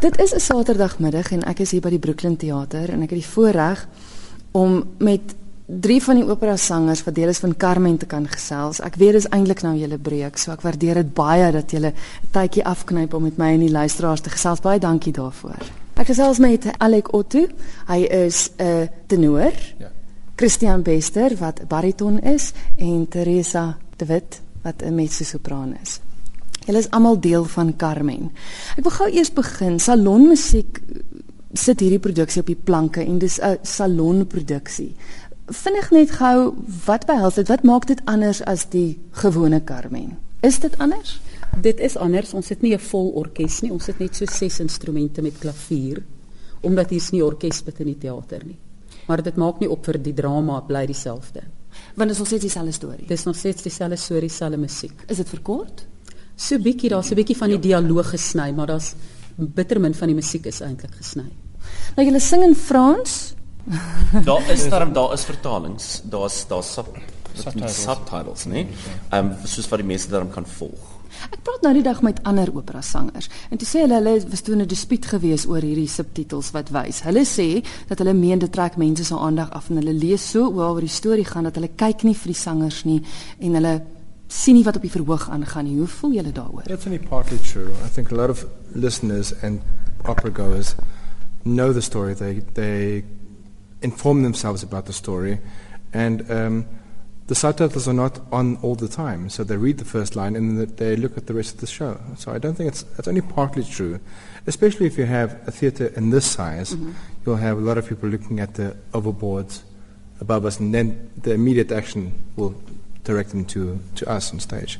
Dit is 'n Saterdagmiddag en ek is hier by die Brooklyn Theater en ek het die voorreg om met drie van die opera sangers wat deel is van Carmen te kan gesels. Ek weet dis eintlik nou julle breek, so ek waardeer dit baie dat julle 'n tydjie afknyp om met my en die luisteraars te gesels. Baie dankie daarvoor. Ek gesels met Alec Otto. Hy is 'n tenor. Ja. Christian Bester wat bariton is en Teresa de Wit wat 'n mezzo-sopran is. Hulle is almal deel van Carmen. Ek wil gou eers begin. Salonmusiek sit hierdie produksie op die planke en dis 'n salonproduksie vinnig net gou wat behels dit? Wat maak dit anders as die gewone Carmen? Is dit anders? Dit is anders. Ons het nie 'n vol orkes nie. Ons het net so ses instrumente met klavier omdat hier's nie orkes binne in die teater nie. Maar dit maak nie op vir die drama bly dieselfde. Want dit is nog steeds dieselfde storie. Dit is nog steeds dieselfde storie, dieselfde musiek. Is dit verkort? So bietjie daar's so 'n bietjie van die dialoog gesny, maar daar's bitter min van die musiek is eintlik gesny. Nou julle sing in Frans, daar is daar daar is vertalings. Daar's daar's sub, subtitles, subtitles né? Ehm um, soos wat die mense daarom kan volg. Ek praat nou die dag met ander opera sangers en toe sê hulle hulle was toe 'n dispuut gewees oor hierdie subtitels wat wys. Hulle sê dat hulle meen dit trek mense se aandag af en hulle lees so oor die storie gaan dat hulle kyk nie vir die sangers nie en hulle sien nie wat op die verhoog aangaan nie. Hoe voel julle daaroor? It's only partly true. I think a lot of listeners and opera goers know the story. They they inform themselves about the story. And um, the subtitles are not on all the time, so they read the first line and then they look at the rest of the show. So I don't think it's, it's only partly true, especially if you have a theatre in this size, mm-hmm. you'll have a lot of people looking at the overboards above us, and then the immediate action will direct them to, to us on stage.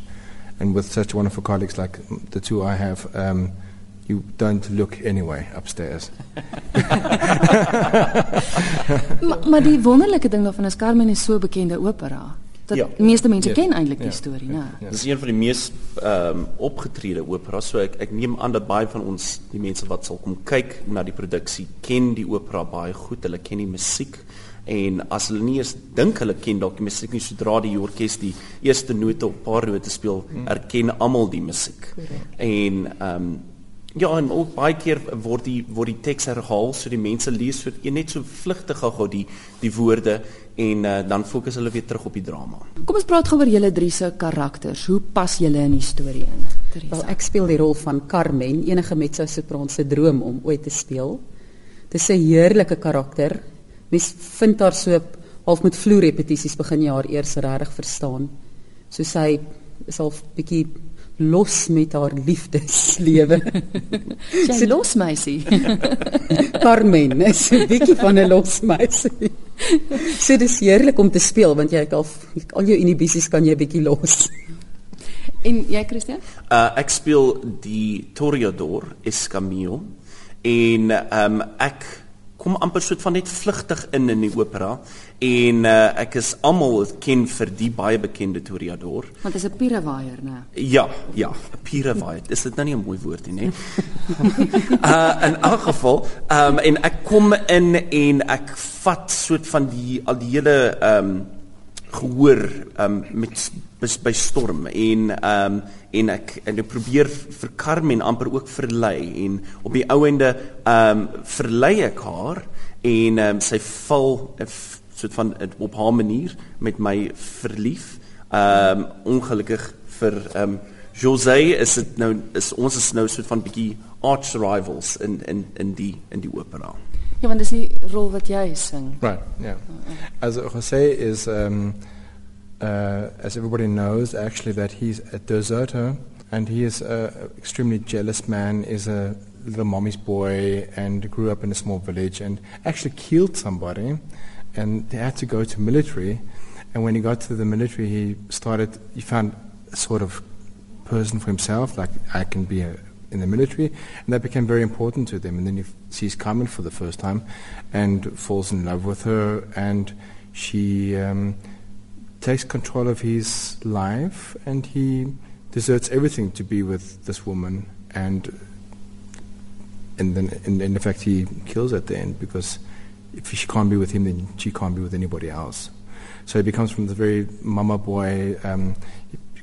And with such wonderful colleagues like the two I have, um, you don't look anyway upstairs. maar, maar die wonderlike ding daarvan is Carmen is so bekende opera. Dat ja. meeste mense yes. ken eintlik die ja. storie, ja. né? Dit is een van die mees ehm um, opgetrede opera, so ek ek neem aan dat baie van ons die mense wat sal kom kyk na die produksie ken die opera baie goed. Hulle ken die musiek en as hulle nie eens dink hulle ken dalk die musiek nie sodra die orkes die eerste note op paar note speel, hmm. erken almal die musiek. En ehm um, Ja, en ook baie keer word die word die teks herhaal so die mense lees so net so vlugtig gou die die woorde en uh, dan fokus hulle weer terug op die drama. Kom ons praat gou oor julle drie se karakters. Hoe pas julle in die storie in? Wel, ek speel die rol van Carmen, enige met sy sopran se droom om ooit te speel. Dis 'n heerlike karakter. Mens vind haar so half met vloerrepetisies begin jaar eers regtig verstaan. So sy is al bietjie los met haar liefdeslewe. Sy los meisie. Carmen is 'n bietjie van 'n los meisie. So dis heerlik om te speel want jy al al jou inhibisies kan jy bietjie los. En jy Christian? Uh ek speel die Toreador Escamillo en ehm um, ek kom amper soort van net vlugtig in in die opera en uh, ek is almal ken vir die baie bekende Toreador. Want dit is 'n pirewaier, né? Ja, ja, 'n pirewaier. Is dit nou nie 'n mooi woord nie, né? uh in elk geval, ehm um, en ek kom in en ek vat soort van die al die hele ehm um, gehoor um, met by storm en um, en ek en ek probeer vir Carmen amper ook verlei en op die ouende um verlei ek haar en um, sy val soort van op haar manier met my verlief um ongelukkig vir um José is dit nou is ons is nou soort van bietjie arch rivals in in in die in die opera. Ja, want dis die rol wat jy sing. Right, yeah. As Jose is um uh, as everybody knows actually that he's a deserter and he is an extremely jealous man, is a little mommy's boy and grew up in a small village and actually killed somebody and they had to go to military and when he got to the military he started he found a sort of person for himself like I can be a in the military, and that became very important to them. And then he sees Carmen for the first time, and falls in love with her, and she um, takes control of his life, and he deserts everything to be with this woman, and and then in, in effect he kills at the end because if she can't be with him, then she can't be with anybody else. So he becomes from the very mama boy, um,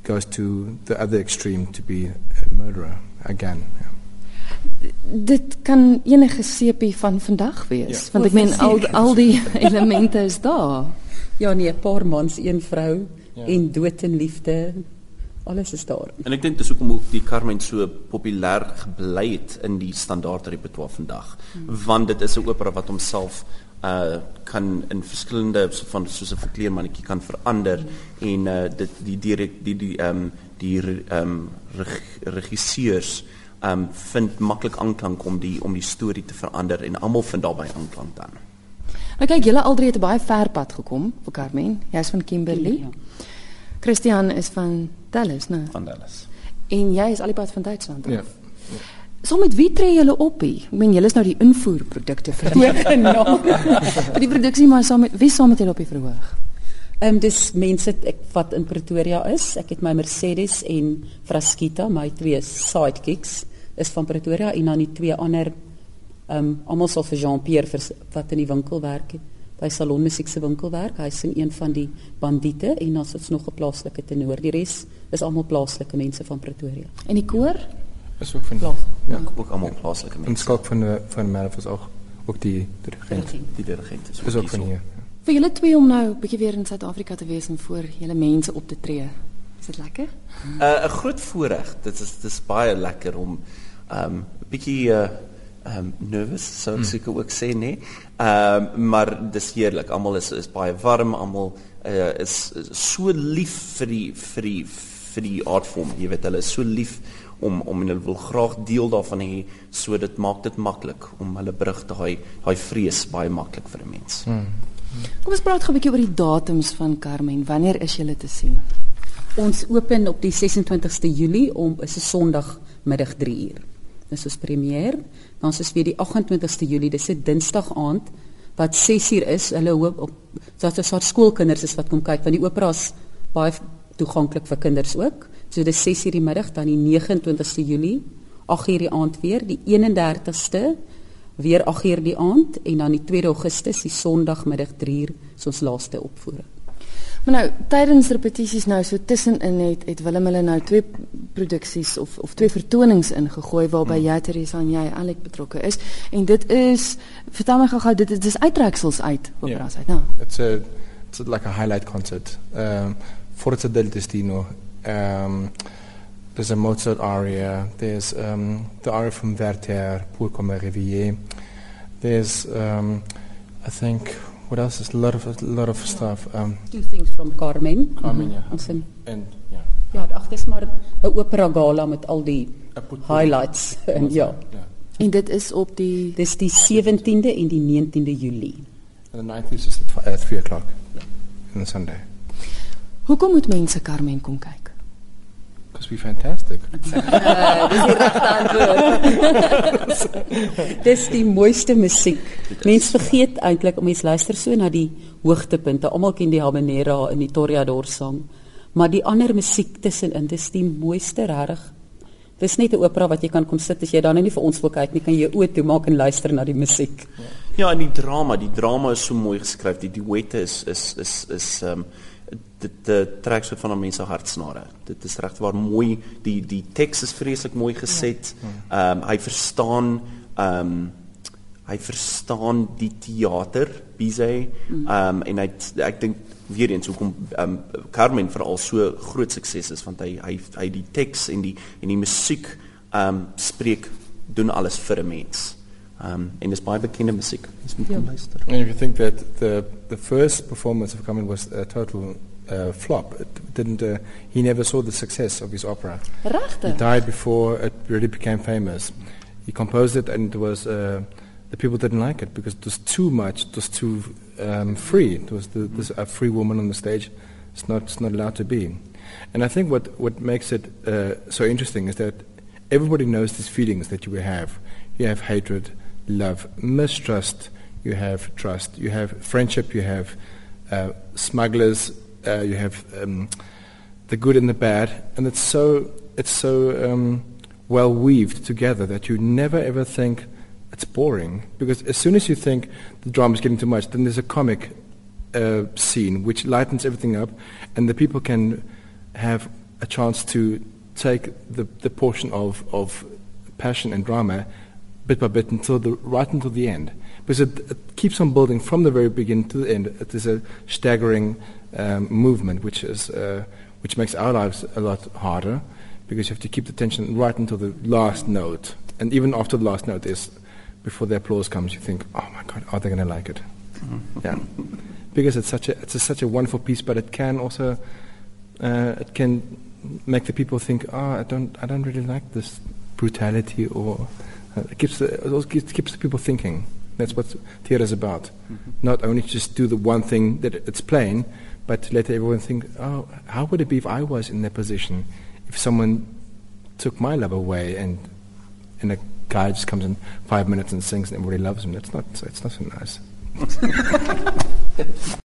goes to the other extreme to be murderer again. Yeah. dit kan enige sepie van vandag wees Ja. want ek meen al al die elemente is daar. Ja nee, 'n paar mans, een vrou Ja. en dood en liefde. Alles is daar. En ek dink dis hoekom ook die Carmen so populêr gebly het in die standaard repertoire vandag, hmm. want dit is 'n opera wat homself uh kan in verskillende van soos 'n verkleermannetjie kan verander hmm. en uh dit die direk die die ehm um, die ehm um, reg, regisseurs ehm um, vind maklik aanklank om die om die storie te verander en almal vind daarbey aanklank dan. Nou kyk, julle albei het 'n baie ver pad gekom vir Carmen. Jy's van Kimberley. Ja. Christian is van Dallas, né? van Dallas. En jy is alipad van Duitsland. af. Ja. So met wie tree julle op hier? Ek meen julle is nou die invoerprodukte vir die, vir die produksie maar saam met wie saam met julle op die verhoog? Ehm um, dis mense ek wat in Pretoria is. Ek het my Mercedes en Frasquita, my twee sidekicks is van Pretoria en dan die twee ander ehm um, almal sal vir Jean-Pierre wat in die winkel werk by Salon Musiek se winkel werk. Hy's in een van die bandiete en dan is nog 'n plaaslike tenor. Die res is almal plaaslike mense van Pretoria. En die koor? Is ook van Plaas. Ja. Ook almal plaaslike En mense. Skalk van de van Melf is ook ook die dirigent. Die dirigent is Is ook van hier. Vir julle twee om nou 'n bietjie weer in Suid-Afrika te wees en voor julle mense op te tree. Is dit lekker? Uh, 'n groot voorreg. Dit is dis baie lekker om um 'n bietjie uh um nervous sou ek seker ook sê. Nee? Um maar dis heerlik. Almal is is baie warm, almal uh, is, is so lief vir die vir die vir die artvorm. Jy weet hulle is so lief om om en hulle wil graag deel daarvan hê. So dit maak dit maklik om hulle brug daai daai vrees baie maklik vir 'n mens. Hmm. Kom ons praat gou 'n bietjie oor die datums van Carmen. Wanneer is julle te sien? Ons open op die 26ste Julie om is 'n Sondag middag 3 uur. Dis ons premier. Dan is weer die 28ste Julie, dis 'n Dinsdag aand wat 6 uur is. Hulle hoop op dat as haar skoolkinders is wat kom kyk want die opera's baie toeganklik vir kinders ook. So dis 6 uur die middag dan die 29ste Julie, 8 uur die aand weer, die 31ste weer 8 uur die aand en dan die 2 Augustus die Sondagmiddag 3 uur is ons laaste opvoering. Maar nou, tydens repetisies nou so tussenin het het Willem hulle nou twee produksies of of twee vertonings ingegooi waarby jy Teresa en jy Alec betrokke is en dit is vertel my gou-gou dit, dit is uittreksels uit operas uit, nou. It's a it's like a highlight concert. Um, Forza del Destino. Um, there's a Mozart aria. There's um, the aria from Werther, Pour comme réveillé. There's um, I think what else? There's a lot of a lot of stuff. Um, Two things from Carmen. Carmen, ja. Ons in and yeah. Ja, ag dis maar 'n opera gala met al die I put highlights en ja. Yeah. En dit is op die Dis die 17de en die 19de Julie. And the ninth is just at uh, three o'clock on a Sunday. Hoekom moet mense Carmen kom kyk? Because we're fantastic. Uh, dis die regte antwoord. dis die mooiste musiek. Mens vergeet eintlik om mens luister so na die hoogtepunte. Almal ken die habanera en die toreador sang, maar die ander musiek tussenin, dis die mooiste regtig. Dis net 'n opera wat jy kan kom sit as jy dan nou nie vir ons wil kyk nie, kan jy jou oë toemaak en luister na die musiek. Ja, en die drama, die drama is so mooi geskryf. Die duette is is is is ehm um, dit dit trek so van 'n mens se hartsnare. Dit is regwaar mooi. Die die teks is vreeslik mooi geset. Ehm um, hy verstaan ehm um, hy verstaan die teater, Bizet. Ehm um, en hy ek dink weer eens hoekom ehm um, Carmen veral so groot sukses is want hy hy hy die teks en die en die musiek ehm um, spreek doen alles vir 'n mens. Um, en dis baie bekende musiek. Dis moet kom Ja. luister. And if you think that the the first performance of Carmen was a total uh, flop, it didn't. Uh, he never saw the success of his opera. He died before it really became famous. He composed it, and it was uh, the people didn't like it because it was too much. It was too um, free. It was the, this, a free woman on the stage. It's not. It's not allowed to be. And I think what what makes it uh, so interesting is that everybody knows these feelings that you have. You have hatred, love, mistrust. You have trust. You have friendship. You have uh, smugglers. Uh, you have um, the good and the bad, and it's so it's so um, well weaved together that you never ever think it's boring because as soon as you think the drama is getting too much, then there's a comic uh, scene which lightens everything up, and the people can have a chance to take the, the portion of, of passion and drama bit by bit until the right until the end. Because it, it keeps on building from the very beginning to the end. It is a staggering um, movement, which is uh, which makes our lives a lot harder because you have to keep the tension right until the last note. And even after the last note is before the applause comes, you think, "Oh my God, are they going to like it?" yeah, because it's such a it's a, such a wonderful piece, but it can also uh, it can make the people think, "Oh, I don't I don't really like this brutality," or uh, it keeps the, it also keeps, keeps the people thinking. That's what theatre is about. Mm-hmm. Not only just do the one thing that it's playing, but let everyone think, "Oh, how would it be if I was in that position?" if someone took my love away and and a guy just comes in five minutes and sings and everybody loves him, that's not it's not so nice.